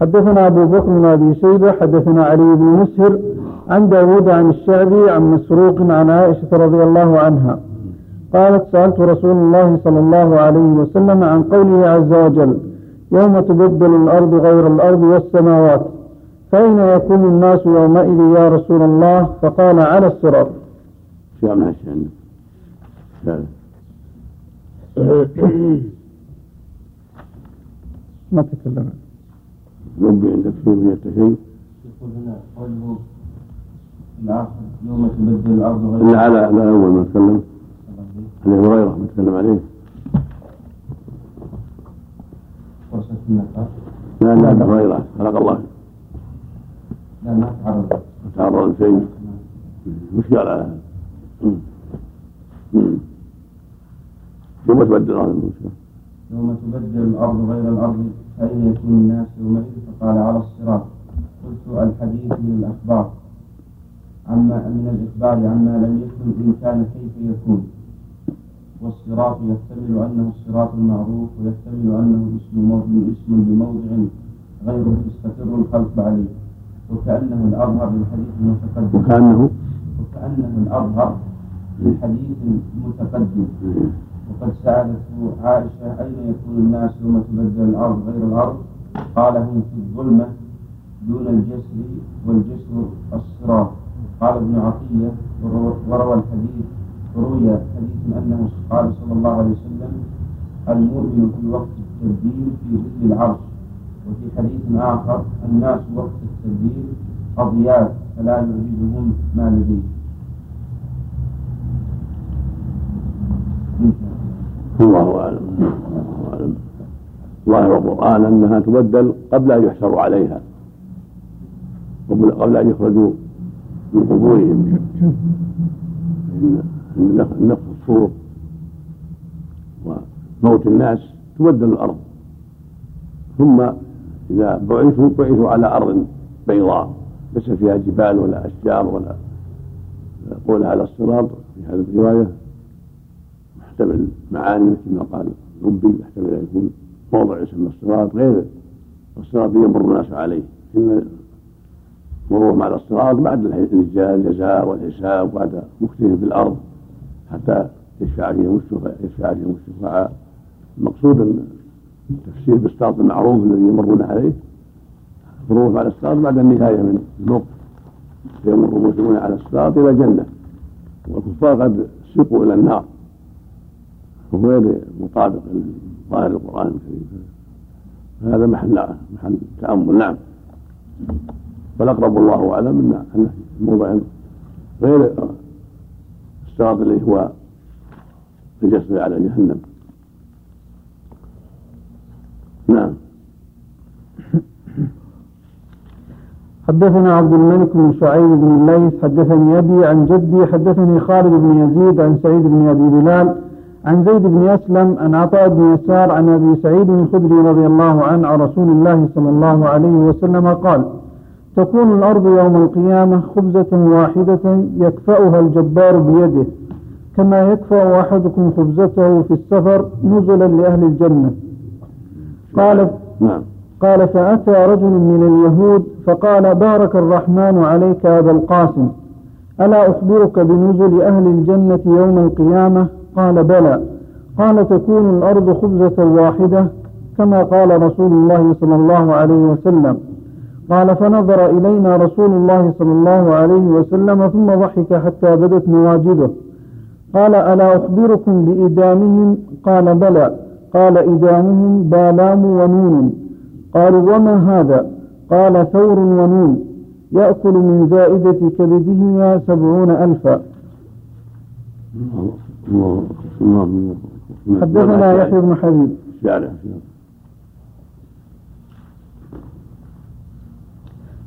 حدثنا أبو بكر بن أبي شيبة حدثنا علي بن مسهر عن داود عن الشعبي عن مسروق عن عائشة رضي الله عنها. قالت سألت رسول الله صلى الله عليه وسلم عن قوله عز وجل يوم تبدل الأرض غير الأرض والسماوات فأين يكون الناس يومئذ يا رسول الله؟ فقال على الصراط. ما تكلم ربي عندك شيء من شيء يقول هنا قوله الآخر يوم تبدل الأرض غير لا على على أول ما تكلم علي هريرة ما تكلم عليه. النفاق لا لا أبو هريرة خلق الله. لا ما تعرض. تعرض لشيء مشكلة على يوم تبدل المشكلة يوم تبدل الأرض غير الأرض. فأين يكون الناس يومئذ فقال على الصراط قلت الحديث من الأخبار. عما من الإخبار عما لم يكن إن كان كيف يكون. والصراط يحتمل أنه الصراط المعروف ويحتمل أنه اسم اسم بموضع غيره يستقر الخلق عليه. وكأنه الأظهر للحديث المتقدم. وكأنه؟ وكأنه الأظهر للحديث المتقدم. وقد سألته عائشة أين يكون الناس يوم تبدل الأرض غير الأرض؟ قال هم في الظلمة دون الجسر والجسر الصراط. قال ابن عطية وروى الحديث وروي حديث أنه قال صلى الله عليه وسلم المؤمن في وقت التبديل في ظل العرش. وفي حديث آخر الناس وقت التبديل أضياف فلا يعجزهم ما لديه. الله أعلم. الله اعلم ظاهر القران أنها تبدل قبل أن يحشروا عليها. قبل أن يخرجوا من قبورهم. نفخ الصور وموت الناس تبدل الأرض. ثم إذا بعثوا بعثوا على أرض بيضاء. ليس فيها جبال ولا أشجار ولا يقول على الصراط في هذه الرواية يحتمل معاني مثل ما قال ربي يحتمل أن يكون موضع يسمى الصراط غير الصراط يمر الناس عليه. إن مرورهم على الصراط بعد الجزاء والحساب بعد مكثهم في الأرض حتى يشفع فيهم الشفعاء يشفع فيهم الشفعاء المقصود أن تفسير بالصراط المعروف الذي يمرون عليه. مرورهم على الصراط بعد النهاية من الموقف فيمر المسلمون على الصراط إلى الجنة. والكفار قد سقوا إلى النار. وغير مطابق ظاهر القرآن الكريم. هذا محل محل تأمل نعم. فالأقرب الله أعلم أن موضع غير الصراط الذي هو الجسر على جهنم. نعم. حدثنا عبد الملك بن شعيب بن الليث حدثني أبي عن جدي حدثني خالد بن يزيد عن سعيد بن أبي بلال عن زيد بن أسلم عن عطاء بن يسار عن أبي سعيد الخدري رضي الله عنه عن رسول الله صلى الله عليه وسلم قال تكون الأرض يوم القيامة خبزة واحدة يكفأها الجبار بيده كما يكفأ أحدكم خبزته في السفر نزلا لأهل الجنة. قال نعم. قال فأتى رجل من اليهود فقال بارك الرحمن عليك أبا القاسم ألا أخبرك بنزل أهل الجنة يوم القيامة؟ قال بلى. قال تكون الأرض خبزة واحدة كما قال رسول الله صلى الله عليه وسلم. قال فنظر إلينا رسول الله صلى الله عليه وسلم ثم ضحك حتى بدت نواجذه قال ألا أخبركم بإدامهم؟ قال بلى. قال إدامهم بالام ونون. قالوا وما هذا؟ قال ثور ونون. يأكل من زائدة كبدهما سبعون ألفا. حدثنا يحيى بن حبيب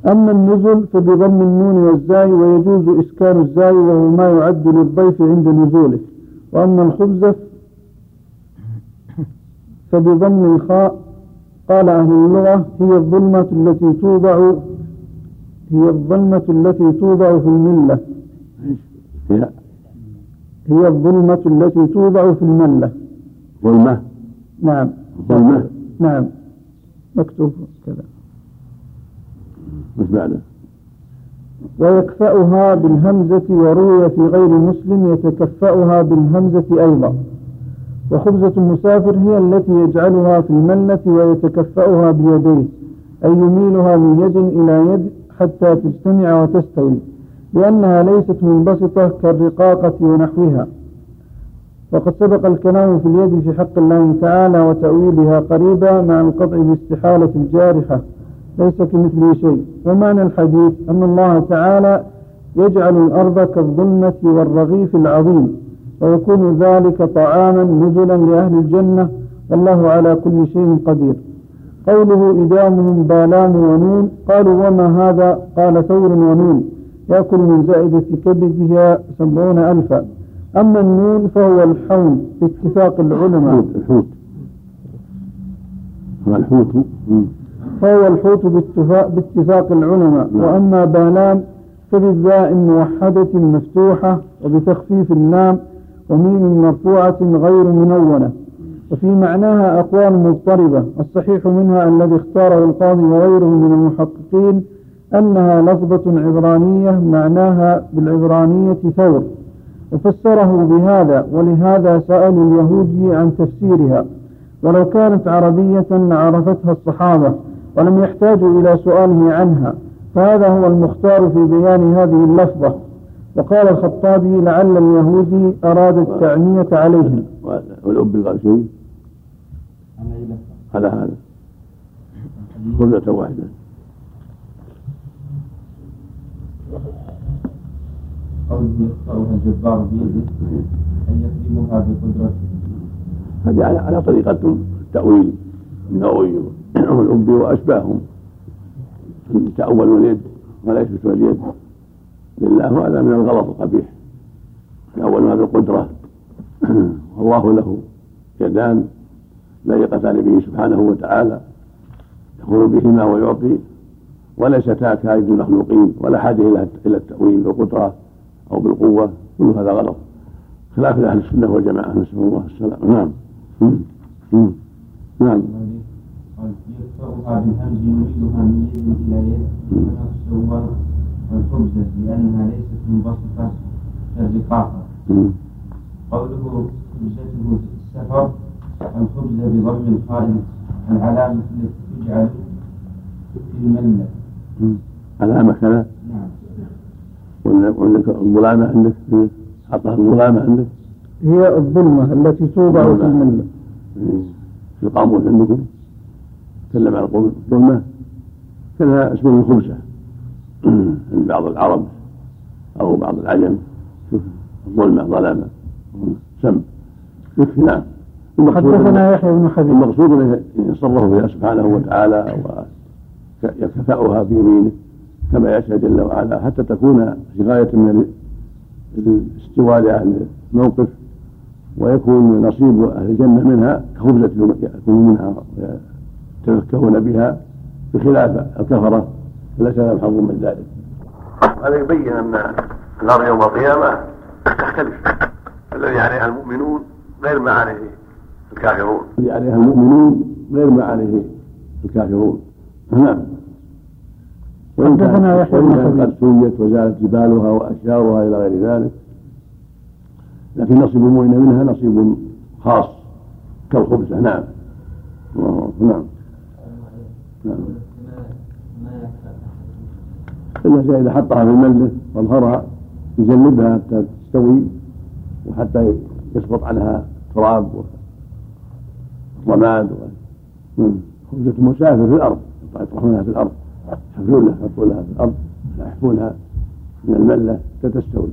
أما النزل فبضم النون والزاي ويجوز إسكان الزاي وهو ما يعد للضيف عند نزوله. وأما الخبزة فبضم الخاء. قال أهل اللغة هي الظلمة التي توضع هي الظلمة التي توضع في الملة. هي الظلمة التي توضع في الملة. ظلمة. نعم. ظلمة. نعم. مكتوب كذا. مش بعده ويكفأها بالهمزة وروي في غير مسلم يتكفأها بالهمزة أيضا. وخبزة المسافر هي التي يجعلها في الملة ويتكفأها بيديه أي يميلها من يد إلى يد حتى تجتمع وتستوي. لأنها ليست منبسطة كالرقاقة ونحوها. وقد سبق الكلام في اليد في حق الله تعالى وتأويلها قريبا مع القطع باستحالة الجارحة. ليس كمثله شيء. ومعنى الحديث أن الله تعالى يجعل الأرض كالظلمة والرغيف العظيم ويكون ذلك طعاما نزلا لأهل الجنة. والله على كل شيء قدير. قوله إدامهم بالام ونون قالوا وما هذا؟ قال ثور ونون. يأكل من زائدة كبدها سبعون ألفا. أما النون فهو الحون باتفاق العلماء. الحوت الحوت فهو الحوت باتفاق, باتفاق العلماء. نعم. وأما بالام فبالذاء موحدة مفتوحة وبتخفيف اللام وميم مرفوعة غير منونة. وفي معناها أقوال مضطربة. الصحيح منها الذي اختاره القاضي وغيره من المحققين أنها لفظة عبرانية معناها بالعبرانية ثور. وفسره بهذا ولهذا سألوا اليهودي عن تفسيرها. ولو كانت عربية لعرفتها الصحابة ولم يحتاجوا إلى سؤاله عنها فهذا هو المختار في بيان هذه اللفظة. وقال الخطابي لعل اليهودي أراد التعنية عليهم. والأب قال شيء؟ على هذا. خبزة واحدة. قوله يختارها الجبار بيده أن يخدمها بقدرته هذه على طريقة التأويل النووي والأب وأشباههم. تأول اليد ولا يثبت اليد. لله هذا من الغلط القبيح. يأولها بالقدرة والله له يدان. ليقتان به سبحانه وتعالى. يقول بهما ويعطي وليستا كائد المخلوقين ولا حاجة إلى التأويل بالقدرة أو بالقوة كل هذا غلط. خلاف أهل السنة والجماعة نسأل الله السلامة. نعم. نعم. قال يكفأها بالهمز يريدها من يد إلى يد كما لأنها ليست منبسطة كالرقاقة قوله خبزته السفر الخبز بضم الخارج العلامة التي تجعل في الملة. علامة كذا وعندك الظلامة عندك؟ حطها الظلامة عندك؟ هي الظلمة التي توضع في الملة في القاموس عندكم تكلم عن الظلمة. كذا اسم الخبزة عند بعض العرب أو بعض العجم. شوف الظلمة ظلامة. سم. يكفي نعم. حدثنا يحيى بن حبيب المقصود إن يصرف بها سبحانه وتعالى ويكفأها بيمينه كما يشاء جل وعلا حتى تكون في غاية من الاستواء لأهل الموقف ويكون نصيب أهل الجنة منها كخبزة يأكلون منها ويتفكهون بها بخلاف الكفرة فليس لهم حظ من ذلك. هذا يبين أن النار يوم القيامة تختلف. الذي عليها المؤمنون غير ما عليه الكافرون. الذي عليها المؤمنون غير ما عليه الكافرون. نعم. وإن حدثنا يحيى بن قد سويت وزالت جبالها وأشجارها إلى غير ذلك. لكن نصيب المؤمن منها نصيب خاص كالخبزة. نعم. نعم. نعم. إلا إذا حطها في الملة واظهرها يجنبها حتى تستوي وحتى يسقط عنها تراب ورماد و... خبزة مسافر في الأرض. يطرحونها في الأرض. يحفرونها يحطونها في الأرض يحفونها من الملة حتى تستوي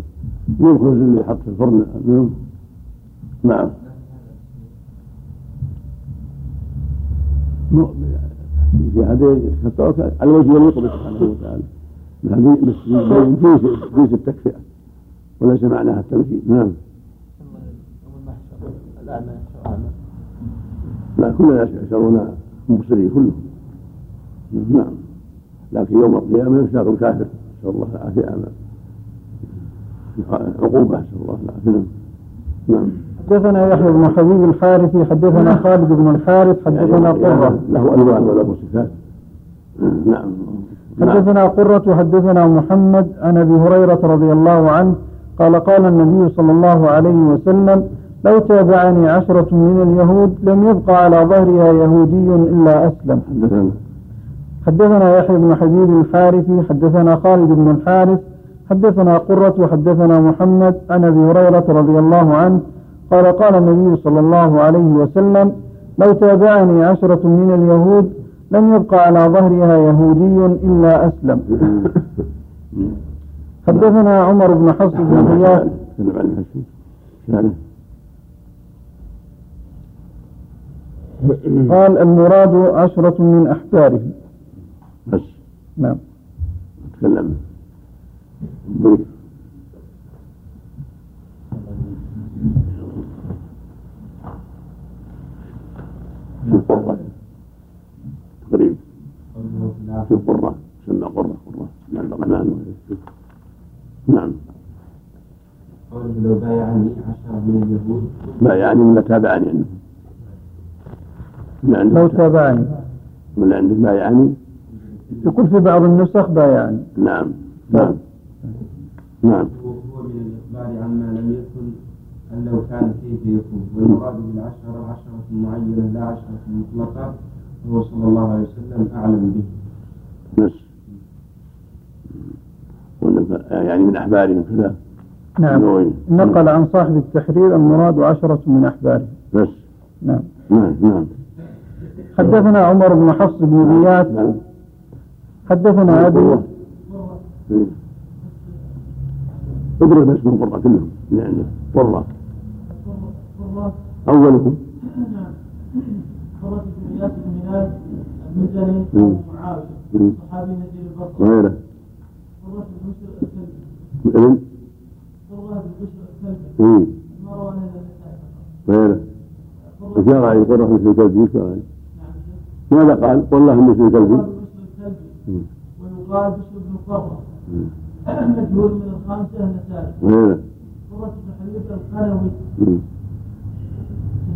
من الخبز اللي يحط في الفرن منهم؟ نعم. في هذه على وجه به سبحانه وتعالى. بس جنس التكفئة. وليس معناها التمثيل نعم. لا كل الناس يحشرون مبصرين كلهم. نعم. لكن يوم القيامة يشاق الكافر نسأل الله العافية. عقوبة نسأل الله العافية. نعم. حدثنا يحيى بن حبيب الحارثي حدثنا خالد بن الحارث حدثنا يعني قرة. له ألوان وله صفات. نعم. نعم. حدثنا قرة حدثنا محمد عن أبي هريرة رضي الله عنه قال قال النبي صلى الله عليه وسلم لو تابعني عشرة من اليهود لم يبقى على ظهرها يهودي إلا أسلم. حدثنا يحيى بن حبيب الحارثي حدثنا خالد بن الحارث حدثنا قرة وحدثنا محمد عن أبي هريرة رضي الله عنه قال قال النبي صلى الله عليه وسلم لو تابعني عشرة من اليهود لم يبقى على ظهرها يهودي إلا أسلم. حدثنا عمر بن حفص بن غياث. الحسن ثالث قال المراد عشرة من أحبارهم بس. نعم. تكلم بريف في قرة. تقريب. في قرة. سمى قرة. قرة. من الرحمن نعم. قوله لو بايعني عشرة من اليهود ما يعني ولا تابعني عنه ما لو تابعني. ولا عندك ما يعني يقول في بعض النسخ بايعني نعم نعم. نعم. وهو من الإخبار عما لم يكن أن لو كان كيف يكون. والمراد بالعشرة عشرة معينة لا عشرة مطلقة وهو صلى الله عليه وسلم أعلم به. بس. يعني من أحبارهم كذا نعم. نوعي. نقل عن صاحب التحرير المراد عشرة من أحبارهم بس. نعم. نعم نعم. حدثنا عمر بن حفص بن غياث. نعم. حدثنا أبي. اضرب اسم قرة كلهم اللي عندك قرة أولكم قرة بن اياس بن هلال المزني معاويه مم. صحابي نزيل البصره وغيره قرة بن بشر الكلبي قرة بن بشر الكلبي. ما روى النسائي فقط وغيره قرة مثل الكلب إيش قال؟ نعم ماذا قال؟ والله مثل الكلبي. ويقال بشر بن قرة. مجهول من الخامسة النسائي وغيره قرة بن مم.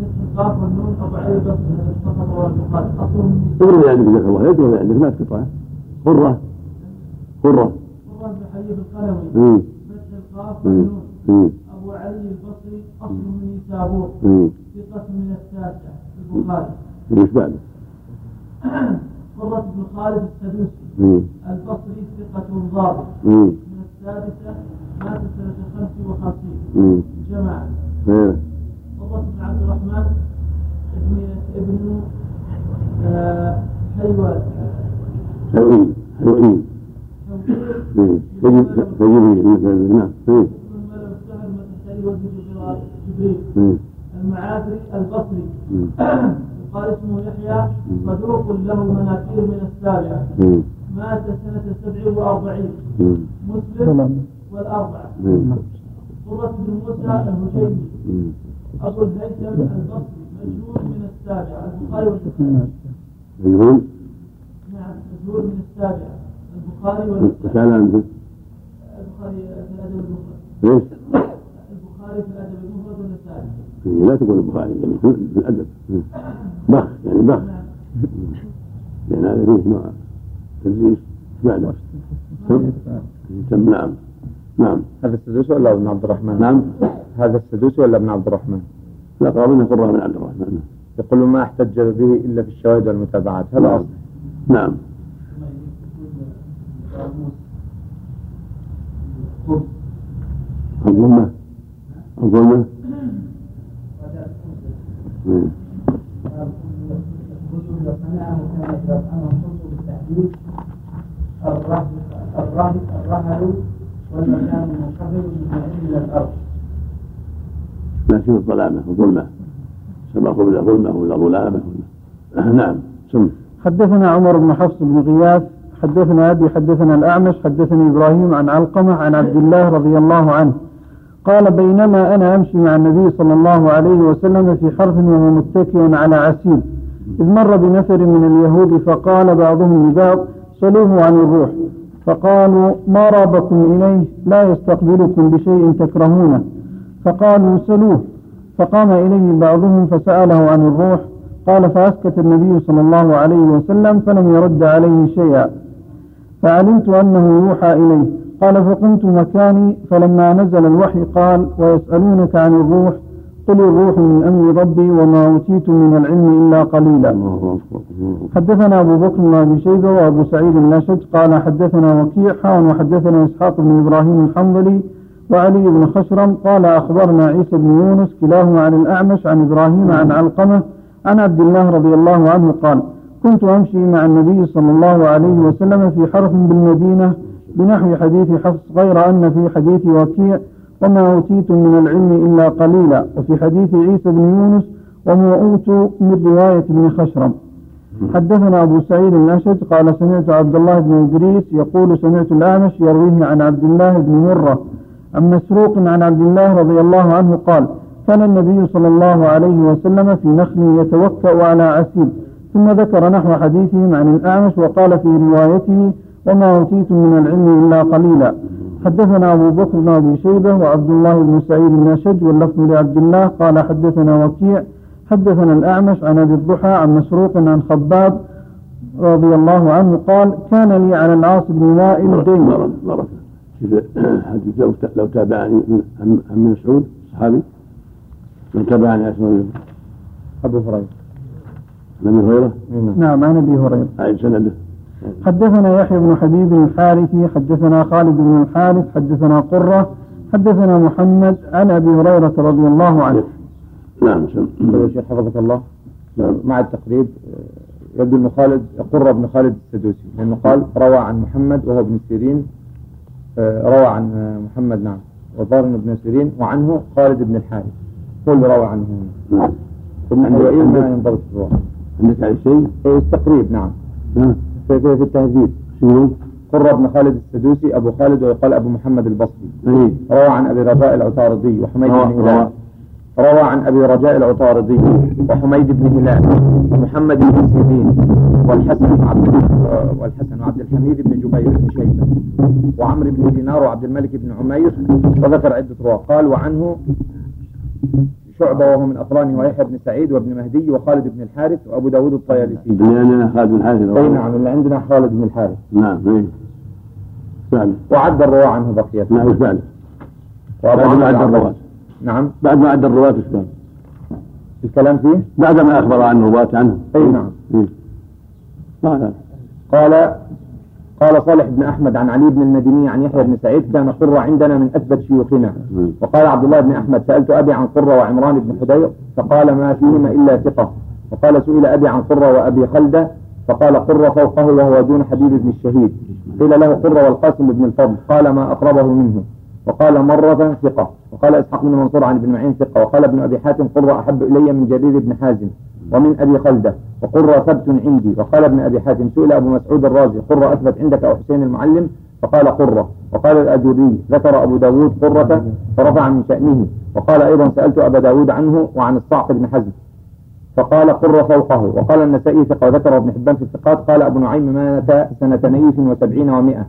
بفتح القاف والنون ابو علي البصري هذا الصحابة والبخاري اصله من اللي عندك جزاك الله عندك ما تقطعه قرة قرة قرة بن القنوي إيه. فتح القاف إيه. والنون إيه. أبو علي البصري اصله من نيسابور إيه. ثقة من التاسع البخاري إيش بعد؟ قرة بن خالد السدوسي. البصري ثقة ضابط. من السادسة مات سنة 55 إيه. جماعة غيره قرة بن عبد الرحمن ابن ابن آه، حيوان. تجد مثل نعم. المعافري البصري. قال اسمه يحيى صدوق له مناكير من السابعة. مات سنة 47 مم. مسلم والأربعة. قرة بن موسى الهجيمي مم. أبو الهيثم البصري مجهول من السابعة البخاري والبخاري يقول نعم مجهول من السابعة البخاري والبخاري البخاري في الأدب المفرد. ليش؟ البخاري في الأدب المفرد والنسائي. إيه، لا تقول البخاري يعني في مم. بخ يعني بخ. لأن هذا فيه نوع تدليس بعده تم نعم. نعم. هذا السدوسي ولا ابن عبد الرحمن؟ نعم. هذا السدوسي ولا ابن عبد الرحمن؟ لا قال قرة بن عبد الرحمن. يقول ما احتج به إلا في الشواهد والمتابعات. هذا نعم. أصل. نعم. الظلمة الظلمة مم. الرهل والمكان المنخفض من إلى الأرض لكن الظلامة الظلمة سبق ولا ظلمة ولا ظلامة. ولا نعم سم. حدثنا عمر بن حفص بن غياث حدثنا أبي حدثنا الأعمش حدثني إبراهيم عن علقمة عن عبد الله رضي الله عنه. قال بينما أنا أمشي مع النبي صلى الله عليه وسلم في حرث وهو متكئ على عسير. إذ مر بنفر من اليهود فقال بعضهم لبعض صلوه عن الروح. فقالوا ما رابكم إليه؟ لا يستقبلكم بشيء تكرهونه. فقالوا سلوه فقام إليه بعضهم فسأله عن الروح. قال فأسكت النبي صلى الله عليه وسلم فلم يرد عليه شيئا. فعلمت أنه يوحى إليه. قال فقمت مكاني فلما نزل الوحي قال ويسألونك عن الروح قل الروح من أمر ربي وما أوتيت من العلم إلا قليلا. حدثنا أبو بكر بن أبي شيبة وأبو سعيد الناشد قال حدثنا وكيع حان وحدثنا إسحاق بن إبراهيم الحنظلي وعلي بن خشرم قال أخبرنا عيسى بن يونس كلاهما عن الأعمش عن إبراهيم عن علقمة عن عبد الله رضي الله عنه قال كنت أمشي مع النبي صلى الله عليه وسلم في حرف بالمدينة بنحو حديث حفص غير أن في حديث وكيع وما أوتيتم من العلم إلا قليلا وفي حديث عيسى بن يونس وما أوتوا من رواية ابن خشرم. حدثنا أبو سعيد الأشج قال سمعت عبد الله بن إدريس يقول سمعت الأعمش يرويه عن عبد الله بن مرة عن مسروق عن عبد الله رضي الله عنه قال كان النبي صلى الله عليه وسلم في نخل يتوكأ على عسيب ثم ذكر نحو حديثهم عن الأعمش وقال في روايته وما أوتيتم من العلم إلا قليلا. حدثنا أبو بكر بن أبي شيبة وعبد الله بن سعيد بن أشج واللفظ لعبد الله. قال حدثنا وكيع. حدثنا الأعمش عن أبي الضحى عن مسروق عن خباب رضي الله عنه قال كان لي على العاص بن وائل دين. حديث لو لو تابعني من عن عن مسعود صحابي. لو تابعني اسمه أبو هريرة. من هريرة؟ نعم. عن أبي هريرة. أعيد سنده. حدثنا يحيى بن حبيب الحارثي حدثنا خالد بن الحارث حدثنا قرة حدثنا محمد عن أبي هريرة رضي الله عنه. نعم شيخ حفظك الله. نعم. مع التقريب آه، يبدو أن خالد قرة بن خالد السدوسي لأنه قال روى عن محمد وهو ابن سيرين. آه، روى عن آه، محمد نعم وظاهر بن سيرين وعنه خالد بن الحارث. هو اللي روى عنه. هنا نعم. ابن عندك- ما ينضبط الرواية عندك على شيء؟ إيه، التقريب نعم. نعم. في, في, التهذيب شنو؟ قرة بن خالد السدوسي أبو خالد ويقال أبو محمد البصري. اي روى عن أبي رجاء العطاردي وحميد بن هلال. روى. عن أبي رجاء العطاردي وحميد بن هلال. ومحمد بن سيرين والحسن عبد آه، والحسن وعبد الحميد بن جبير بن شيبة. وعمرو بن دينار وعبد الملك بن عمير. وذكر عدة رواة. قال وعنه شعبة وهو من أقرانه ويحيى بن سعيد وابن مهدي وخالد بن الحارث وأبو داود الطيالسي. بنيانا خالد بن حارث أي نعم اللي عندنا خالد بن الحارث. نعم اي فعلا. وعد الرواة عنه بقية. نعم فعلا. وأبو بعد ما عد. الرواة. نعم. بعد ما عد الرواة اسلام الكلام فيه؟ بعد ما أخبر عن الرواة عنه. أي نعم. إيه. قال قال صالح بن أحمد عن علي بن المديني عن يحيى بن سعيد كان قرة عندنا من أثبت شيوخنا. وقال عبد الله بن أحمد سألت أبي عن قرة وعمران بن حدير فقال ما فيهما إلا ثقة. وقال سئل أبي عن قرة وأبي خلدة فقال قرة فوقه وهو دون حبيب بن الشهيد. قيل له قرة والقاسم بن الفضل قال ما أقربه منه. وقال مرة ثقة. وقال إسحاق بن منصور عن ابن معين ثقة. وقال ابن أبي حاتم قرة أحب إلي من جرير بن حازم ومن أبي خلدة. وقرة ثبت عندي. وقال ابن أبي حاتم سئل أبو مسعود الرازي قرة أثبت عندك أو حسين المعلم؟ فقال قرة وقال الأجوري ذكر أبو داود قرة فرفع من شأنه. وقال أيضا سألت أبا داود عنه وعن الصعق بن حزم. فقال قرة فوقه. وقال النسائي ثقة. وذكر ابن حبان في الثقات. قال أبو نعيم مات سنة نيف وسبعين ومائة.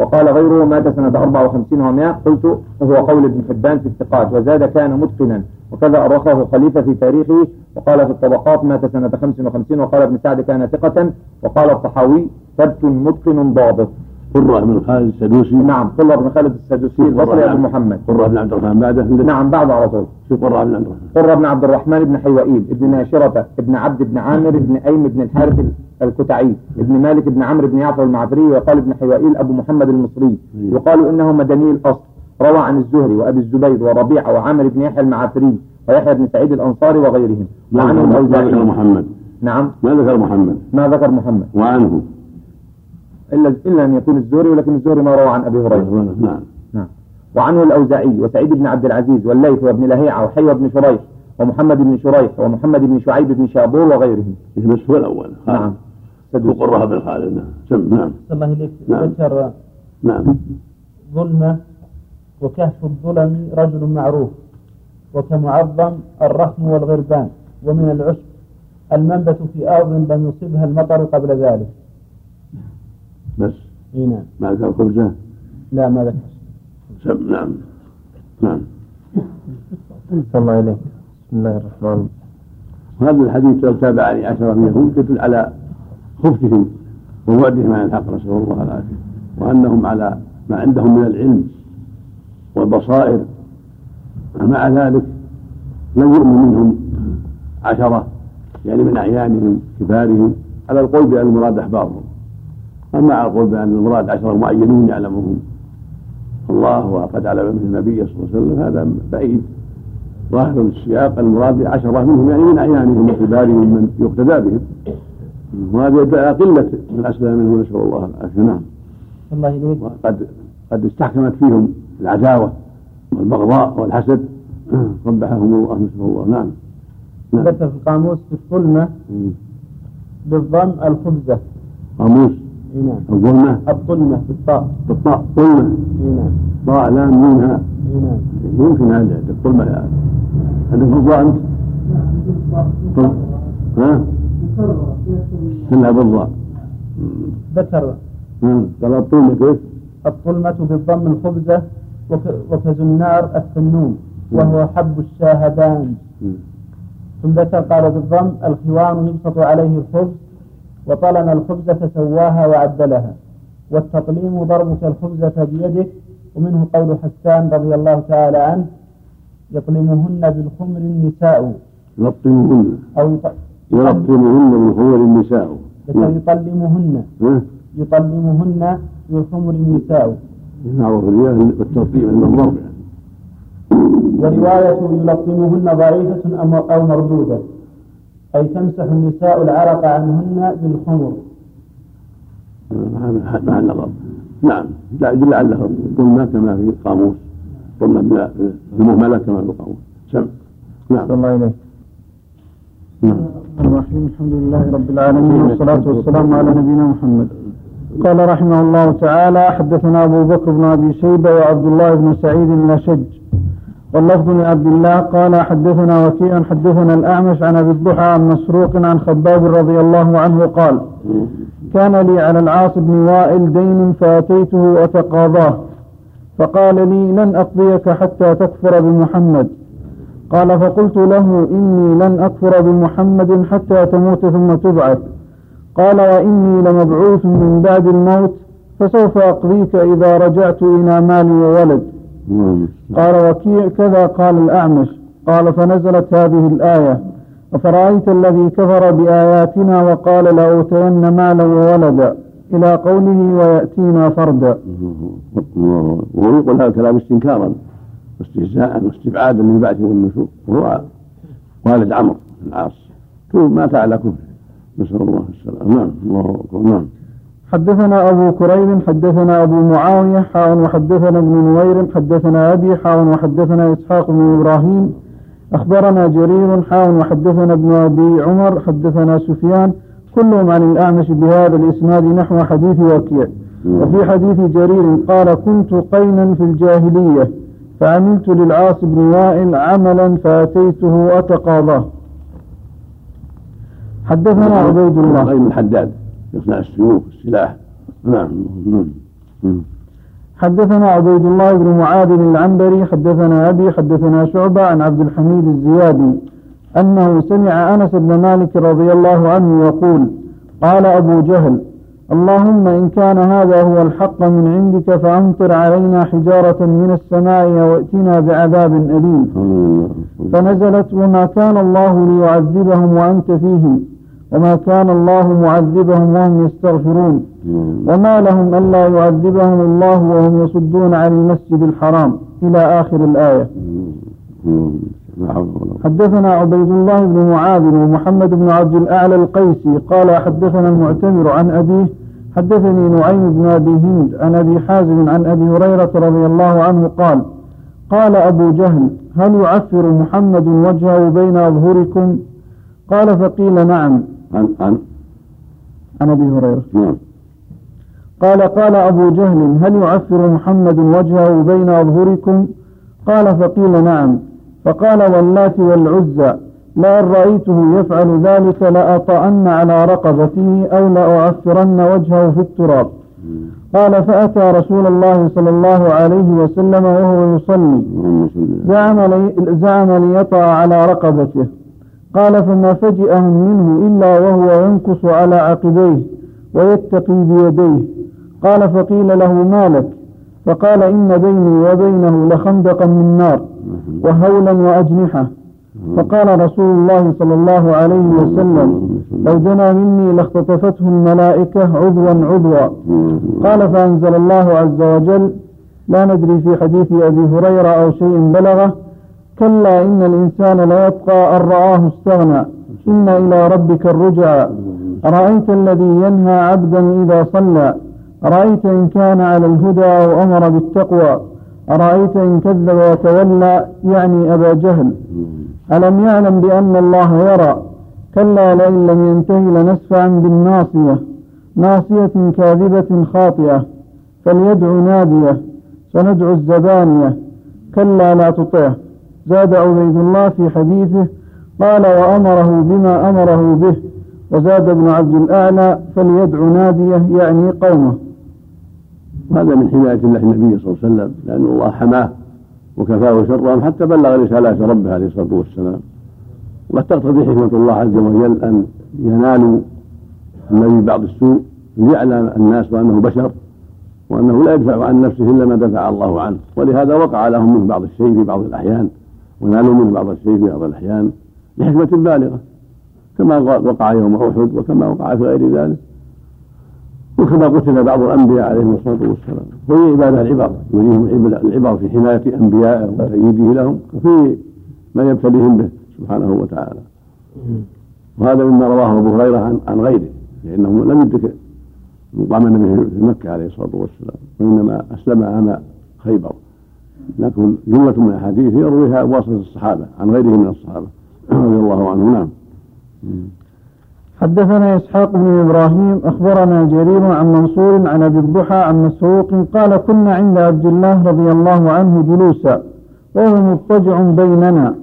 وقال غيره مات سنة أربع وخمسين ومائة. قلت وهو قول ابن حبان في الثقات وزاد كان متقنا. وكذا أرخه خليفة في تاريخه وقال في الطبقات مات سنة خمس وخمسين وقال ابن سعد كان ثقة. وقال الطحاوي ثبت متقن ضابط. قرة بن خالد السدوسي. نعم قل بن خالد السدوسي البصري أبو محمد. قرة بن عبد الرحمن بعده. نعم بعد على طول. في قرة بن عبد الرحمن؟ قرة بن عبد الرحمن بن حيوئيل ابن ناشرة ابن عبد بن عامر بن أيم بن الحارث الكتعي ابن مالك بن عمرو بن يعفر المعفري وقال ابن حيوئيل أبو محمد المصري. يقال إنه مدني الأصل روى عن الزهري وأبي الزبير وربيعة وعامر بن يحيى المعافري ويحيى بن سعيد الأنصاري وغيرهم. وعنه ذكر- ما ذكر الأوزاعي محمد؟ نعم. ما ذكر محمد؟ ما ذكر محمد. وعنه؟ إلا إلا أن يكون الزهري ولكن الزهري ما روى عن أبي هريرة. نعم. نعم. وعنه الأوزاعي وسعيد بن عبد العزيز والليث وابن لهيعة وحيوى بن شريح ومحمد بن شريح ومحمد بن شعيب بن شابور وغيرهم. بس هو الأول؟ خالد. نعم. وقرة بن خالد نعم. سم نعم. الله إليك نعم. ذكر نعم. ظلمة وكهف الظلم رجل معروف وكمعظم الرخم والغربان ومن العشب المنبت في أرض لم يصبها المطر قبل ذلك. بس؟ إي نعم. ما ذكر خبزة لا ما ذكر سم نعم. نعم. الله إليك بسم الله الرحمن. وهذا الحديث لو تابعني عشرة من يهود يدل على خبثهم وبعدهم عن الحق نسأل الله العافية. وأنهم على ما عندهم من العلم والبصائر. مع ذلك لم يؤمن منهم عشرة يعني من أعيانهم كبارهم على القول بأن المراد أحبارهم. أما على القول بأن المراد عشرة معينون يعلمهم. الله وقد علم منه النبي صلى الله عليه وسلم. هذا بعيد. ظاهر السياق المراد عشرة منهم يعني من أعيانهم وكبارهم من يقتدى بهم. وهذا يدل على قلة من أسلم منه نسأل الله العافية. نعم. الله إليك وقد قد استحكمت فيهم العداوة والبغضاء والحسد. قبحهم الله نسأل الله. نعم. نعم. ثبت في القاموس في الظلمة بالضم الخبزة. قاموس. نعم. الظلمة. الظلمة بالطاء بالطاء ظلمة. اي نعم. ضاء لام منها. اي نعم. يمكن هذا عندك ظلمة يعني عندك بالضاء أنت؟ طل- ها؟ كلها بالضاء ذكر. ها؟ قال الطولة كيف؟ الظلمة بالضم الخبزة وك- وكزنار الثنون وهو حب الشاهدان. ثم ذكر قال بالضم الخوان يبسط عليه الخبز وطلم الخبزة فسواها وعدلها والتطليم ضربك الخبزة بيدك ومنه قول حسان رضي الله تعالى عنه يطلمهن بالخمر النساء. يلطمهن أو يلطمهن من خمر النساء. يطلمهن؟ يطلمهن بالخمر النساء. معروف عند الضرب. يعني ورواية يلطمهن ضعيفة أو مردودة. أي تمسح النساء العرق عنهن بالخمر. مع مع النظر نعم. لا يدل على ظلمة كما في القاموس ظلمة بلا- المهملة كما في القاموس سم نعم. الله إليك نعم. الرحيم. الحمد لله رب العالمين والصلاة والسلام على نبينا محمد. قال رحمه الله تعالى حدثنا أبو بكر بن أبي شيبة وعبد الله بن سعيد الأشج واللفظ لعبد الله قال حدثنا وكيع حدثنا الأعمش عن أبي الضحى عن مسروق عن خباب رضي الله عنه قال كان لي على العاص بن وائل دين فأتيته أتقاضاه فقال لي لن أقضيك حتى تكفر بمحمد قال فقلت له إني لن أكفر بمحمد حتى تموت ثم تبعث قال وإني لمبعوث من بعد الموت فسوف أقضيك إذا رجعت إلى مالي وولد. قال وكيع كذا قال الأعمش. قال فنزلت هذه الآية. أفرأيت الذي كفر بآياتنا وقال لأوتين مالا وولدا. إلى قوله ويأتينا فردا. وهو يقول هذا الكلام استنكارا واستهزاء واستبعادا من بعثه والنشور. وهو والد عمرو بن العاص. مات على كفره. نسأل الله السلامة. نعم الله أكبر. نعم. حدثنا أبو كريب حدثنا أبو معاوية حاء وحدثنا ابن نوير حدثنا أبي حاء وحدثنا إسحاق بن إبراهيم. أخبرنا جرير حاء وحدثنا ابن أبي عمر حدثنا سفيان. كلهم عن الأعمش بهذا الإسناد نحو حديث وكيع وفي حديث جرير قال كنت قينا في الجاهلية فعملت للعاص بن وائل عملا فأتيته أتقاضاه. حدثنا عبيد الله. الحداد. يصنع السيوف السلاح نعم نعم. نعم. حدثنا عبيد الله بن معاذ العنبري حدثنا أبي حدثنا شعبة عن عبد الحميد الزيادي أنه سمع أنس بن مالك رضي الله عنه يقول قال أبو جهل اللهم إن كان هذا هو الحق من عندك فأمطر علينا حجارة من السماء وائتنا بعذاب أليم. فنزلت وما كان الله ليعذبهم وأنت فيهم وما كان الله معذبهم وهم يستغفرون. وما لهم ألا يعذبهم الله وهم يصدون عن المسجد الحرام إلى آخر الآية. حدثنا عبيد الله بن معاذ ومحمد بن عبد الأعلى القيسي قال حدثنا المعتمر عن أبيه حدثني نعيم بن أبي هند عن أبي حازم عن أبي هريرة رضي الله عنه قال قال أبو جهل هل يعفر محمد وجهه بين أظهركم؟ قال فقيل نعم. عن عن عن أبي هريرة. نعم. قال قال أبو جهل هل يعفر محمد وجهه بين أظهركم؟ قال فقيل نعم. فقال واللات والعزى لئن رأيته يفعل ذلك لأطأن على رقبته أو لأعفرن وجهه في التراب. قال فأتى رسول الله صلى الله عليه وسلم وهو يصلي. زعم, لي زعم ليطأ على رقبته. قال فما فجأهم منه إلا وهو ينكص على عقبيه ويتقي بيديه. قال فقيل له ما لك؟ فقال إن بيني وبينه لخندقا من نار وهولا وأجنحة. فقال رسول الله صلى الله عليه وسلم لو دنا مني لاختطفته الملائكة عضوا عضوا. قال فأنزل الله عز وجل لا ندري في حديث أبي هريرة أو شيء بلغه كلا إن الإنسان ليبقى أن رآه استغنى. إن إلى ربك الرجع أرأيت الذي ينهى عبدا إذا صلى؟ أرأيت إن كان على الهدى أو أمر بالتقوى؟ أرأيت إن كذب وتولى؟ يعني أبا جهل. ألم يعلم بأن الله يرى؟ كلا لئن لم ينته لنسفعا بالناصية. ناصية كاذبة خاطئة. فليدع نادية. سندعو الزبانية. كلا لا تطعه زاد عبيد الله في حديثه قال وأمره بما أمره به وزاد ابن عبد الأعلى فليدع ناديه يعني قومه. وهذا من حماية الله النبي صلى الله عليه وسلم لأن الله حماه وكفاه شرهم حتى بلغ رسالات ربه عليه الصلاة والسلام. وقد تقتضي حكمة الله عز وجل أن ينالوا النبي بعض السوء ليعلم الناس بأنه بشر وأنه لا يدفع عن نفسه إلا ما دفع الله عنه. ولهذا وقع لهم منه بعض الشيء في بعض الأحيان. ونالوا منه بعض الشيء في بعض الأحيان لحكمة بالغة كما وقع يوم أحد وكما وقع في غير ذلك. وكما قتل بعض الأنبياء عليهم الصلاة والسلام. وهي عبادة العبر يريهم العبر في حماية أنبيائه وتأييده لهم وفي ما يبتليهم به سبحانه وتعالى. وهذا مما رواه أبو هريرة عن, عن غيره لأنه لم يدرك مقام النبي في مكة عليه الصلاة والسلام وإنما أسلم عام خيبر. لكن جملة من الأحاديث يرويها بواسطة الصحابة عن غيره من الصحابة. رضي الله عنه نعم. حدثنا إسحاق بن إبراهيم أخبرنا جرير عن منصور عن أبي الضحى عن مسروق قال كنا عند عبد الله رضي الله عنه جلوسا وهو مضطجع بيننا.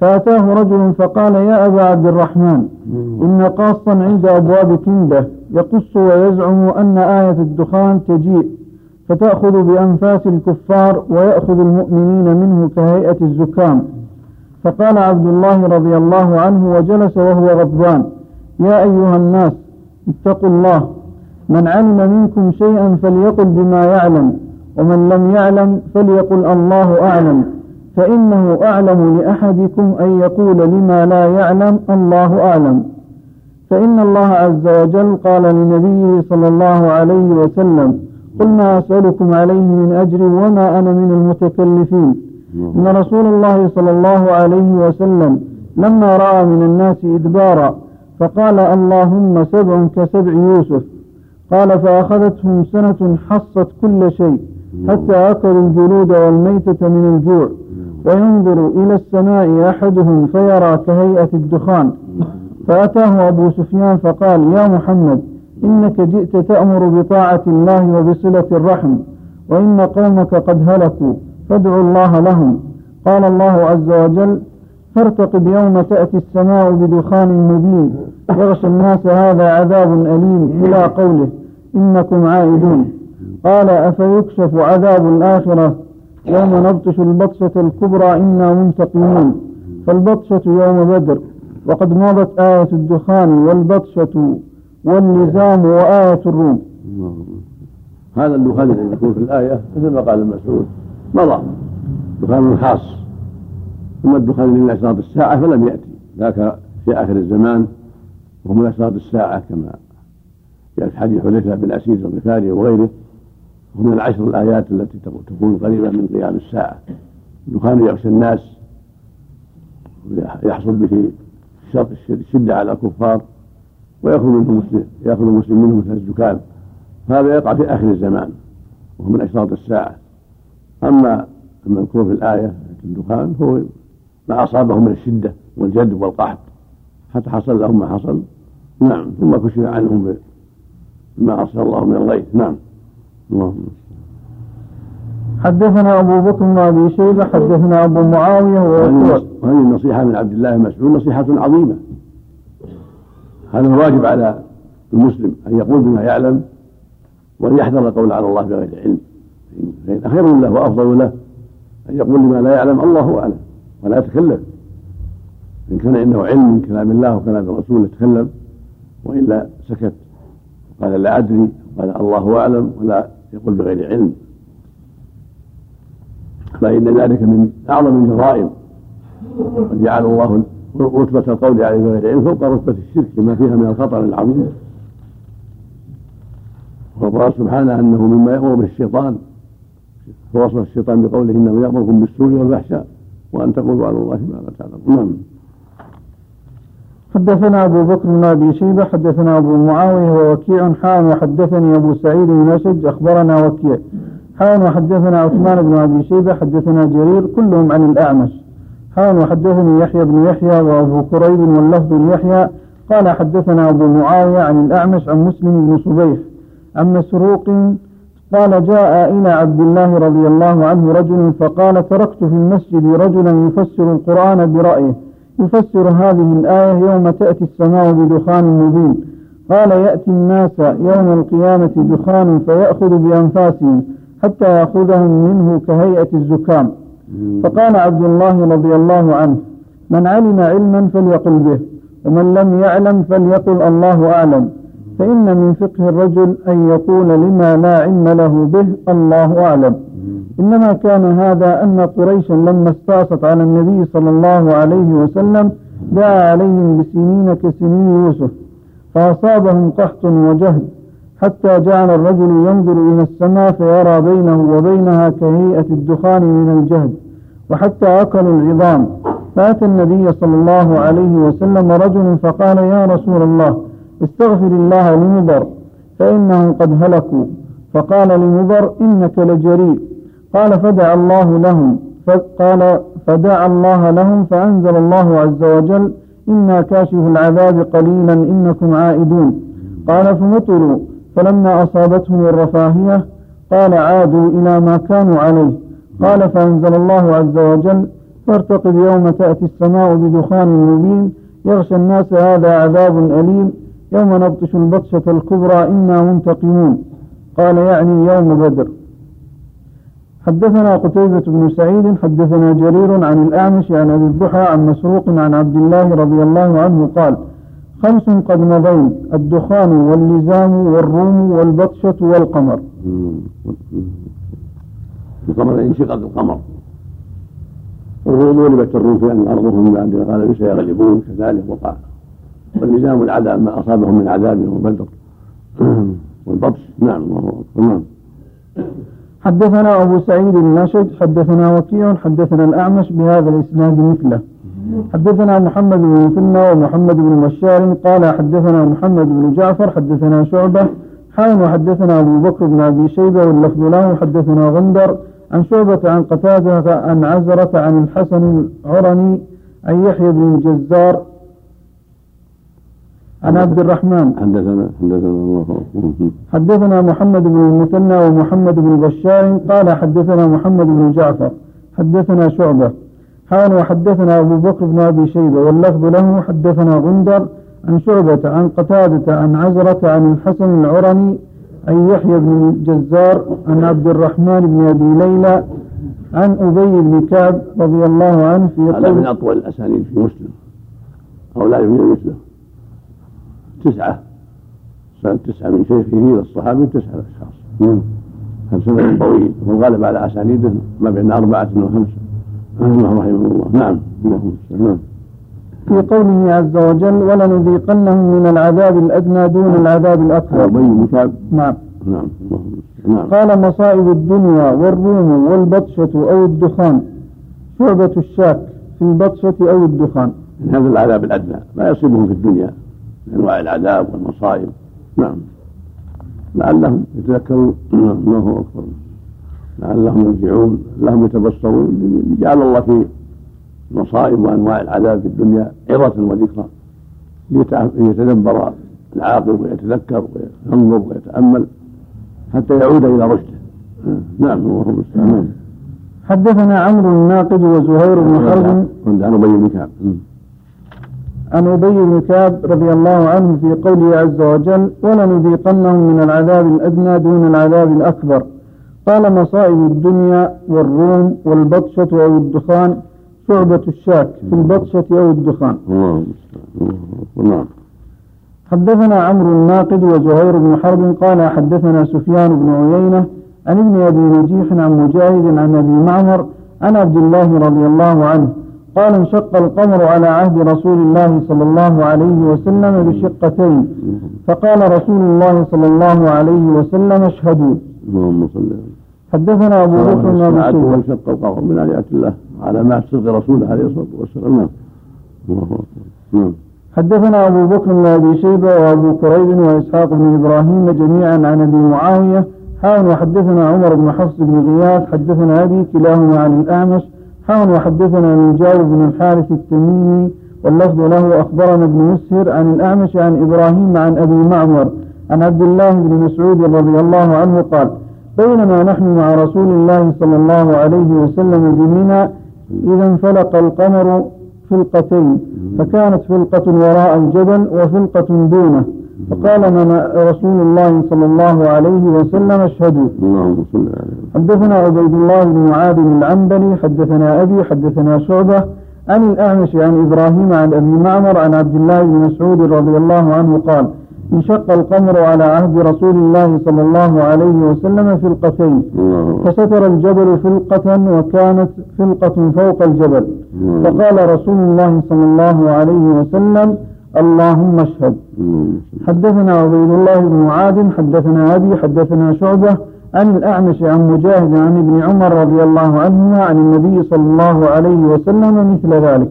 فأتاه رجل فقال يا أبا عبد الرحمن إن قاصا عند أبواب كندة يقص ويزعم أن آية الدخان تجيء. فتأخذ بأنفاس الكفار ويأخذ المؤمنين منه كهيئة الزكام. فقال عبد الله رضي الله عنه وجلس وهو غضبان يا أيها الناس اتقوا الله. من علم منكم شيئا فليقل بما يعلم ومن لم يعلم فليقل الله أعلم. فإنه أعلم لأحدكم أن يقول لما لا يعلم الله أعلم. فإن الله عز وجل قال لنبيه صلى الله عليه وسلم قل ما أسألكم عليه من أجر وما أنا من المتكلفين. إن رسول الله صلى الله عليه وسلم لما رأى من الناس إدبارا فقال اللهم سبع كسبع يوسف. قال فأخذتهم سنة حصت كل شيء حتى أكلوا الجلود والميتة من الجوع. وينظر إلى السماء أحدهم فيرى كهيئة الدخان. فأتاه أبو سفيان فقال يا محمد إنك جئت تأمر بطاعة الله وبصلة الرحم وإن قومك قد هلكوا فادعوا الله لهم. قال الله عز وجل فارتقب يوم تأتي السماء بدخان مبين يغشى الناس هذا عذاب أليم إلى قوله إنكم عائدون. قال أفيكشف عذاب الآخرة؟ يوم نبطش البطشة الكبرى إنا منتقمون. فالبطشة يوم بدر وقد مضت آية الدخان والبطشة والنزام وآية الروم. هذا الدخان الذي يكون في الآية مثل ما قال المسعود مضى دخان خاص. ثم الدخان من أشراط الساعة فلم يأتي. ذاك في آخر الزمان وهو من أشراط الساعة كما جاء في حديث حذيفة بن أسيد الغفاري وغيره. ومن العشر الآيات التي تكون قريبة من قيام الساعة. دخان يغشى الناس يحصل به الشدة على الكفار. ويأخذ منه مسلم يأخذ المسلم منه مثل الزكام هذا يقع في آخر الزمان وهو من أشراط الساعة. أما المذكور في الآية الدخان هو ما أصابهم من الشدة والجد والقحط. حتى حصل لهم ما حصل. نعم ثم كشف عنهم بما أرسل الله من الغيث. نعم. اللهم حدثنا أبو بكر بن أبي شيبة حدثنا أبو معاوية وهذه النصيحة من عبد الله مسعود نصيحة عظيمة. هذا الواجب على المسلم أن يقول بما يعلم وأن يحذر القول على الله بغير علم. فإن خير له وأفضل له أن يقول لما لا يعلم الله أعلم ولا يتكلم. إن كان عنده علم من كلام الله وكلام الرسول يتكلم وإلا سكت. وقال لا أدري قال الله أعلم ولا يقول بغير علم. فإن ذلك من أعظم الجرائم. وجعل الله رتبة القول عليه بغير علم فوق رتبة الشرك لما فيها من الخطر العظيم. وقال سبحانه أنه مما يأمر بالشيطان فوصف الشيطان بقوله إنه يأمركم بالسوء والفحشاء وأن تقولوا على الله ما لا تعلمون. نعم. حدثنا أبو بكر بن أبي شيبة حدثنا أبو معاوية ووكيع حان وحدثني أبو سعيد بن أشج أخبرنا وكيع. حان وحدثنا عثمان بن أبي شيبة حدثنا جرير كلهم عن الأعمش. حان وحدثني يحيى بن يحيى وأبو كريب واللفظ ليحيى قال حدثنا أبو معاوية عن الأعمش عن مسلم بن صبيح عن مسروق قال جاء إلى عبد الله رضي الله عنه رجل فقال تركت في المسجد رجلا يفسر القرآن برأيه. يفسر هذه الآية يوم تأتي السماء بدخان مبين. قال يأتي الناس يوم القيامة دخان فيأخذ بأنفاسهم حتى يأخذهم منه كهيئة الزكام. فقال عبد الله رضي الله عنه من علم علما فليقل به ومن لم يعلم فليقل الله أعلم. فإن من فقه الرجل أن يقول لما لا علم له به الله أعلم. إنما كان هذا أن قريشا لما استعصت على النبي صلى الله عليه وسلم دعا عليهم بسنين كسنين يوسف فأصابهم قحط وجهد حتى جعل الرجل ينظر إلى السماء فيرى بينه وبينها كهيئة الدخان من الجهد وحتى أكلوا العظام. فأتى النبي صلى الله عليه وسلم رجل فقال يا رسول الله استغفر الله لمضر فإنهم قد هلكوا. فقال لمضر إنك لجريء. قال فدع الله لهم. قال فدعا الله لهم فأنزل الله عز وجل إنا كاشف العذاب قليلا إنكم عائدون قال فمطروا. فلما أصابتهم الرفاهية قال عادوا إلى ما كانوا عليه. قال فأنزل الله عز وجل فارتقب يوم تأتي السماء بدخان مبين يغشى الناس هذا عذاب أليم يوم نبطش البطشة الكبرى إنا منتقمون. قال يعني يوم بدر. حدثنا قتيبة بن سعيد حدثنا جرير عن الأعمش عن أبي الضحى عن مسروق عن عبد الله رضي الله عنه قال خمس قد مضين الدخان واللزام والروم والبطشة والقمر. القمر انشقاق القمر. الروم غلبت الروم في أن ارضهم بعد قال سيغلبون كذلك وقع. واللزام العذاب ما أصابهم من عذاب يوم بدر. والبطش نعم الله اكبر نعم حدثنا أبو سعيد النشج حدثنا وكيع حدثنا الأعمش بهذا الإسناد مثله. حدثنا محمد بن مثنى ومحمد بن بشار قال حدثنا محمد بن جعفر حدثنا شعبة حاول وحدثنا أبو بكر بن أبي شيبة واللفظ له حدثنا غندر عن شعبة عن قتادة عن عزرة عن الحسن العرني عن يحيى بن الجزار عن عبد الرحمن. حدثنا حدثنا الله حدثنا محمد بن المثنى ومحمد بن بشار قال حدثنا محمد بن جعفر حدثنا شعبة. حال وحدثنا أبو بكر بن أبي شيبة واللفظ له حدثنا غندر عن شعبة عن قتادة عن عزرة عن الحسن العرني عن يحيى بن الجزار عن عبد الرحمن بن أبي ليلى عن أبي بن كعب رضي الله عنه في هذا من أطول الأسانيد في مسلم. أو لا يوجد مثله تسعة. سنة تسعة من شيخه للصحابي تسعة أشخاص. هذا سنة طويل والغالب على أسانيده ما بين أربعة وخمسة. الله رحمه الله. نعم. اللهم نعم في قوله عز وجل ولنذيقنهم من العذاب الأدنى دون العذاب الأكبر نعم. نعم. نعم. قال مصائب الدنيا والروم والبطشة أو الدخان. شعبة الشاك في البطشة أو الدخان. هذا العذاب الأدنى ما يصيبهم في الدنيا من أنواع العذاب والمصائب. نعم. لعلهم يتذكرون. الله أكبر. لعلهم يرجعون لعلهم يتبصرون. جعل الله في المصائب وأنواع العذاب في الدنيا عظة وذكرى. ليتدبر العاقل ويتذكر وينظر ويتأمل حتى يعود إلى رشده. نعم الله المستعان حدثنا عمرو الناقد وزهير بن حرب. عن أبي بن كعب. عن أبي بن كعب رضي الله عنه في قوله عز وجل ولنذيقنهم من العذاب الأدنى دون العذاب الأكبر. قال مصائب الدنيا والروم والبطشة أو الدخان شعبة الشاك في البطشة أو الدخان. الله نعم. حدثنا عمرو الناقد وزهير بن حرب قال حدثنا سفيان بن عيينة عن ابن أبي نجيح عن مجاهد عن أبي معمر عن عبد الله رضي الله عنه قال انشق القمر على عهد رسول الله صلى الله عليه وسلم بشقتين فقال رسول الله صلى الله عليه وسلم اشهدوا. اللهم صل على حدثنا أبو بكر بن الساعة شيبة. وانشق القمر من آيات الله على ما صدق رسوله عليه الصلاة والسلام. نعم. الله أكبر. نعم. حدثنا أبو بكر بن أبي شيبة وأبو كريب وإسحاق بن إبراهيم جميعا عن أبي معاوية. حاول وحدثنا عمر بن حفص بن غياث. حدثنا أبي كلاهما عن الأعمش. حاول وحدثنا من جابر بن الحارث التميمي. واللفظ له أخبرنا ابن مسهر عن الأعمش عن إبراهيم عن أبي معمر. عن عبد الله بن مسعود رضي الله عنه قال بينما نحن مع رسول الله صلى الله عليه وسلم بمنى إذا انفلق القمر فلقتين فكانت فلقة وراء الجبل وفلقة دونه. فقال من رسول الله صلى الله عليه وسلم اشهدوا. حدثنا عبيد الله بن معاذ العنبري حدثنا أبي حدثنا شعبة عن الأعمش عن إبراهيم عن أبي معمر عن عبد الله بن مسعود رضي الله عنه قال انشق القمر على عهد رسول الله صلى الله عليه وسلم فلقتين. فستر الجبل فلقة وكانت فلقة فوق الجبل. فقال رسول الله صلى الله عليه وسلم اللهم اشهد. حدثنا عبيد الله بن معاذ حدثنا أبي حدثنا شعبة عن الأعمش عن مجاهد عن ابن عمر رضي الله عنهما عن النبي صلى الله عليه وسلم مثل ذلك.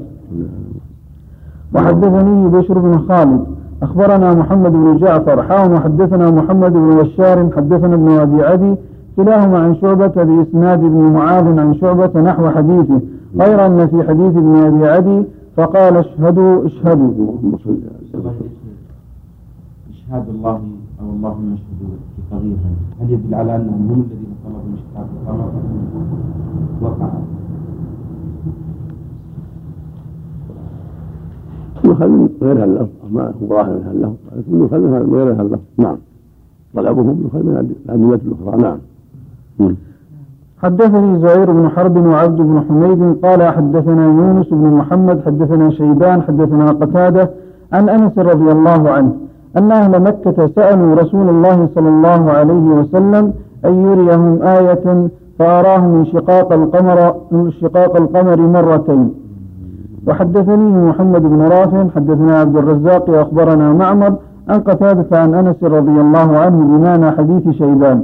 وحدثني بشر بن خالد أخبرنا محمد بن جعفر حاون وحدثنا محمد بن بشار حدثنا ابن أبي عدي كلاهما عن شعبة بإسناد ابن معاذ عن شعبة نحو حديثه غير أن في حديث ابن أبي عدي فقال اشهدوا اشهدوا. اللهم إشهاد الله أو اللهم اشهدوا في هل يدل على أنهم هم الذين طلبوا انشقاق القمر وقع يؤخذ من غير هاللفظ ما هو ظاهر من هاللفظ لكن يؤخذ من غير هاللفظ نعم. طلبهم يؤخذ من الأدلة الأخرى. نعم. حدثني زهير بن حرب وعبد بن حميد قال حدثنا يونس بن محمد حدثنا شيبان حدثنا قتادة عن أنس رضي الله عنه أن أهل مكة سألوا رسول الله صلى الله عليه وسلم أن يريهم آية فأراهم انشقاق القمر انشقاق القمر مرتين. وحدثني محمد بن رافع حدثنا عبد الرزاق أخبرنا معمر عن قتادة عن أنس رضي الله عنه بمعنى حديث شيبان.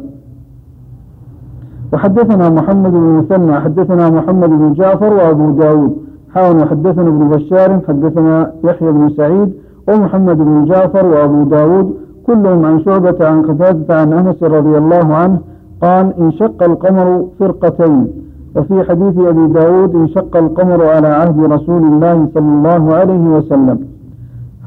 وحدثنا محمد بن مثنى حدثنا محمد بن جعفر وأبو داود. حاول وحدثنا ابن بشار حدثنا يحيى بن سعيد ومحمد بن جعفر وأبو داود. كلهم عن شعبة عن قتادة عن أنس رضي الله عنه قال انشق القمر فرقتين وفي حديث أبي داود انشق القمر على عهد رسول الله صلى الله عليه وسلم.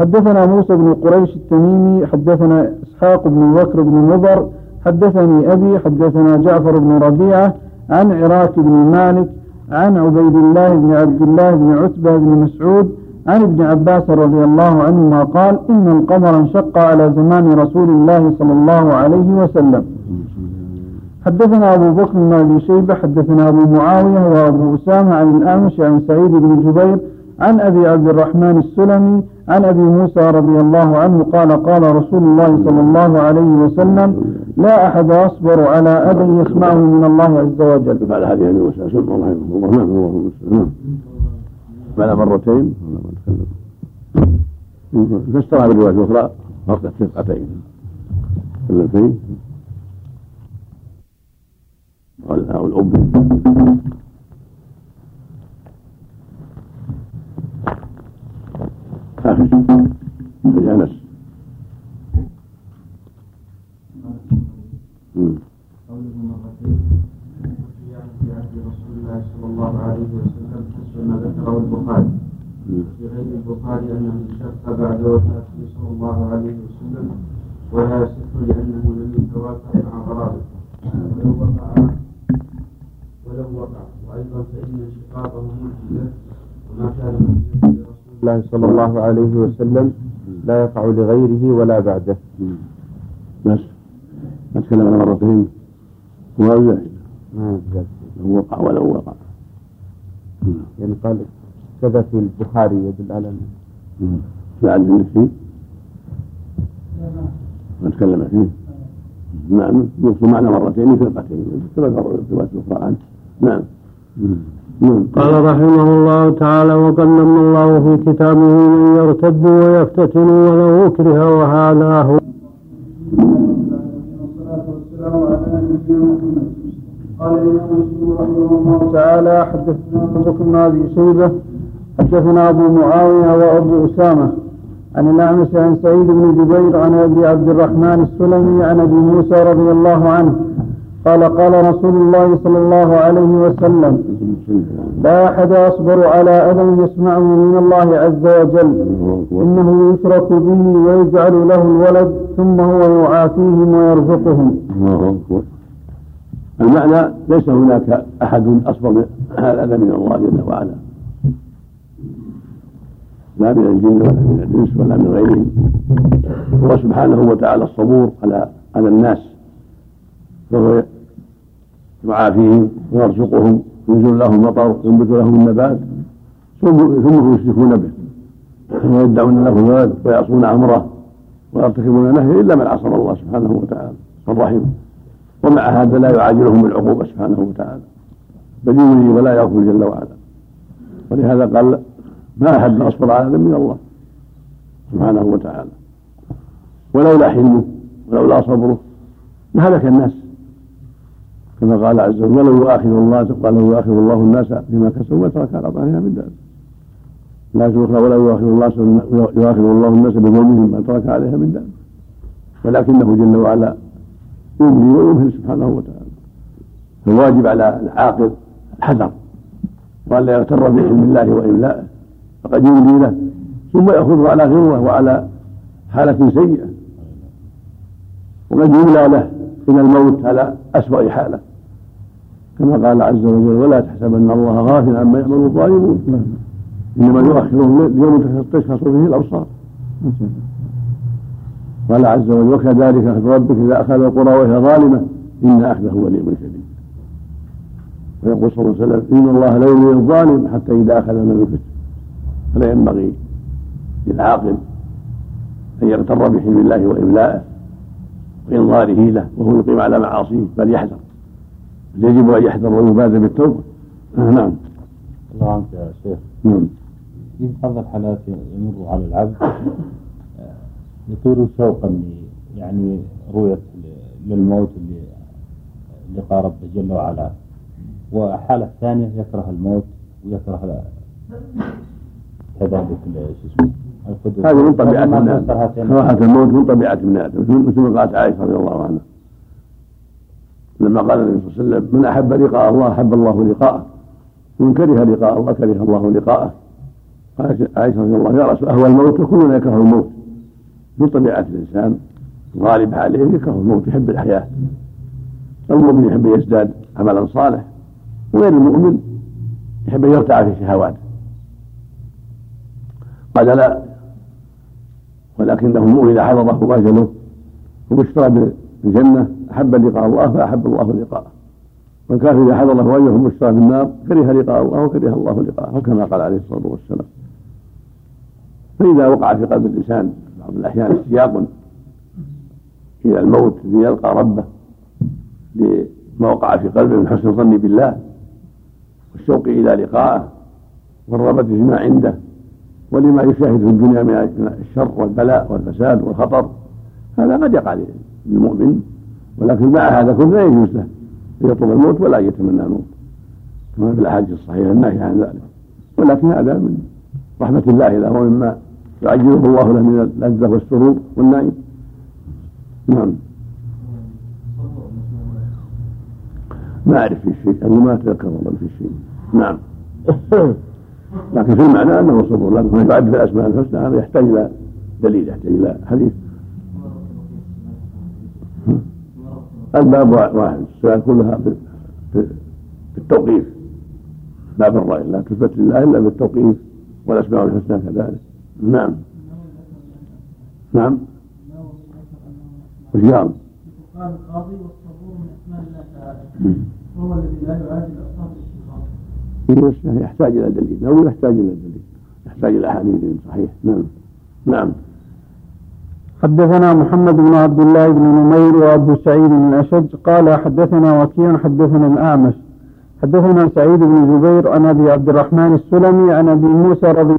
حدثنا موسى بن قريش التميمي حدثنا إسحاق بن بكر بن مضر حدثني أبي حدثنا جعفر بن ربيعة عن عراك بن مالك عن عبيد الله بن عبد الله بن عتبة بن مسعود عن ابن عباس رضي الله عنهما قال إن القمر انشق على زمان رسول الله صلى الله عليه وسلم. حدثنا أبو بكر بن أبي شيبة حدثنا أبو معاوية وأبو أسامة عن الأعمش عن سعيد بن جبير عن أبي عبد الرحمن السلمي عن أبي موسى رضي الله عنه قال قال رسول الله صلى الله عليه وسلم لا أحد أصبر على أذى يسمعه من الله عز وجل. فعل هذه ابي موسى سلم الله يرحمه الله نعم فعل مرتين. ولا ما تكلم فسرها بالروايه الاخرى فرقت فرقتين كلمتين أو الاب آخر حديث أنس مم. قوله مرتين وصيام في عهد رسول الله صلى الله عليه وسلم حسب ما ذكره البخاري مم. في غير البخاري انه انشق بعد وفاته صلى الله عليه وسلم ولا يصح لأنه لم يتوافق مع غرابه ولو وقع وقع وأيضا فان انشقاقه معجزه وما كان لرسول الله صلى الله عليه وسلم لا يقع لغيره ولا بعده. بس ما تكلم عن مرتين هو زائد ما. لو وقع ولو وقع. يعني قال كذا في البخاري يدل على. في النفسي ما تكلم فيه. نعم. يوصل معنى مرتين فرقتين كما الروايات الاخرى عنه نعم. نعم. قال رحمه الله تعالى وقد من الله في كتابه من يرتد ويفتتن ولو اكره وهذا هو. قال الإمام مسلم رحمه الله تعالى حدثنا بكر بن أبي شيبة حدثنا أبو معاوية وأبو أسامة عن الأعمش عن سعيد بن جبير عن أبي عبد الرحمن السلمي عن أبي موسى رضي الله عنه قال قال رسول الله صلى الله عليه وسلم لا أحد أصبر على أذى يسمعه من الله عز وجل إنه يشرك به ويجعل له الولد ثم هو يعافيهم ويرزقهم. المعنى ليس هناك أحد أصبر من الأذى من الله جل وعلا. لا من الجن ولا من الإنس ولا من غيرهم هو سبحانه وتعالى الصبور على على الناس. فهو يعافيهم ويرزقهم ينزل لهم المطر وينبت لهم النبات ثم يشركون به. ويدعون له الولد ويعصون أمره ويرتكبون نهيه إلا من عصم الله سبحانه وتعالى الرحيم. ومع هذا لا يعاجلهم بالعقوبه سبحانه وتعالى. بل يملي ولا يغفر جل وعلا. ولهذا قال ما أحد أصبر على من الله سبحانه وتعالى. ولولا حلمه ولولا صبره لهلك الناس؟ كما قال عز وجل ولو يؤاخذ الله قال يؤاخذ الله الناس بما كسبوا ما ترك على ظهرها من ذلك لا أخرى ولا يؤاخذ الله يؤاخذ الله الناس بظلمهم ما ترك عليها من ذلك ولكنه جل وعلا يملي ويمهل سبحانه وتعالى. فالواجب على العاقل الحذر. وألا يغتر بحلم الله وإملائه فقد يملي له ثم يأخذه على غرة وعلى حالة سيئة. وقد يملى له من الموت على أسوأ حالة. كما قال عز وجل ولا تحسبن الله غافلا عما يعمل الظالمون. إنما يؤخرهم ليوم تشخص فيه الأبصار. قال عز وجل وكذلك أخذ ربك إذا أخذ القرى وهي ظالمة إن أخذه وليم شديد. ويقول صلى الله عليه وسلم إن الله لا يملي الظالم حتى إذا أخذ من الفتن. فلا ينبغي للعاقل أن يغتر بحلم الله واملائه وإنظاره له وهو يقيم على معاصيه بل يحذر. يجب أن يحذر ويبادر بالتوبة. نعم. الله عنك يا شيخ. نعم. في بعض الحالات يمر على العبد يطول شوقا يعني رؤية للموت لقاء ربه جل وعلا. وحالة ثانية يكره الموت ويكره كذلك شو اسمه هذه من طبيعة الناس. كراهة الموت من طبيعة الناس. مثل ما قالت عائشة رضي الله عنها. لما قال النبي صلى الله عليه وسلم من أحب لقاء الله أحب الله لقاءه. ومن كره لقاء الله كره الله لقاءه. قالت عائشة رضي الله عنها يا رسول أهوى الموت؟ كلنا يكره الموت. من طبيعة الإنسان غالب عليه يكره الموت يحب الحياة. المؤمن يحب يزداد عملا صالح وغير المؤمن يحب أن يرتع في شهواته قال لا ولكنه المؤمن إذا حضره أجله وبشرى بالجنة أحب لقاء الله فأحب الله لقاءه. والكافر إذا حضره أجله بشرى بالنار كره لقاء الله وكره الله لقاءه كما قال عليه الصلاة والسلام. فإذا وقع في قلب الإنسان بعض الأحيان اشتياق إلى الموت ليلقى ربه لما وقع في قلبه من حسن الظن بالله والشوق إلى لقائه والرغبة فيما عنده ولما يشاهد في الدنيا من الشر والبلاء والفساد والخطر هذا قد يقع للمؤمن ولكن مع هذا كله لا يجوز له. يطلب الموت ولا يتمنى الموت. كما في الأحاديث الصحيحة النهي عن ذلك. ولكن هذا من رحمة الله له ومما يعجله الله له من اللذة والسرور والنعيم. نعم. ما أعرف في شيء أنا ما أتذكر والله في شيء نعم. لكن في المعنى أنه صبر لكن يعد في الأسماء الحسنى هذا يحتاج إلى دليل يحتاج إلى حديث. الباب واحد السؤال كلها بالتوقيف. لا بالرأي لا تثبت لله إلا بالتوقيف والأسماء الحسنى كذلك. نعم. نعم. وش قال؟ القاضي والصبور من أسماء الله تعالى. وهو الذي لا يعادل اصحاب يحتاج إلى دليل أو يحتاج إلى دليل. يحتاج إلى أحاديث صحيح نعم. نعم. حدثنا محمد بن عبد الله بن نمير وأبو سعيد بن الاشج قال حدثنا وكيع حدثنا الأعمش. حدثنا سعيد بن جبير عن أبي عبد الرحمن السلمي عن أبي موسى رضي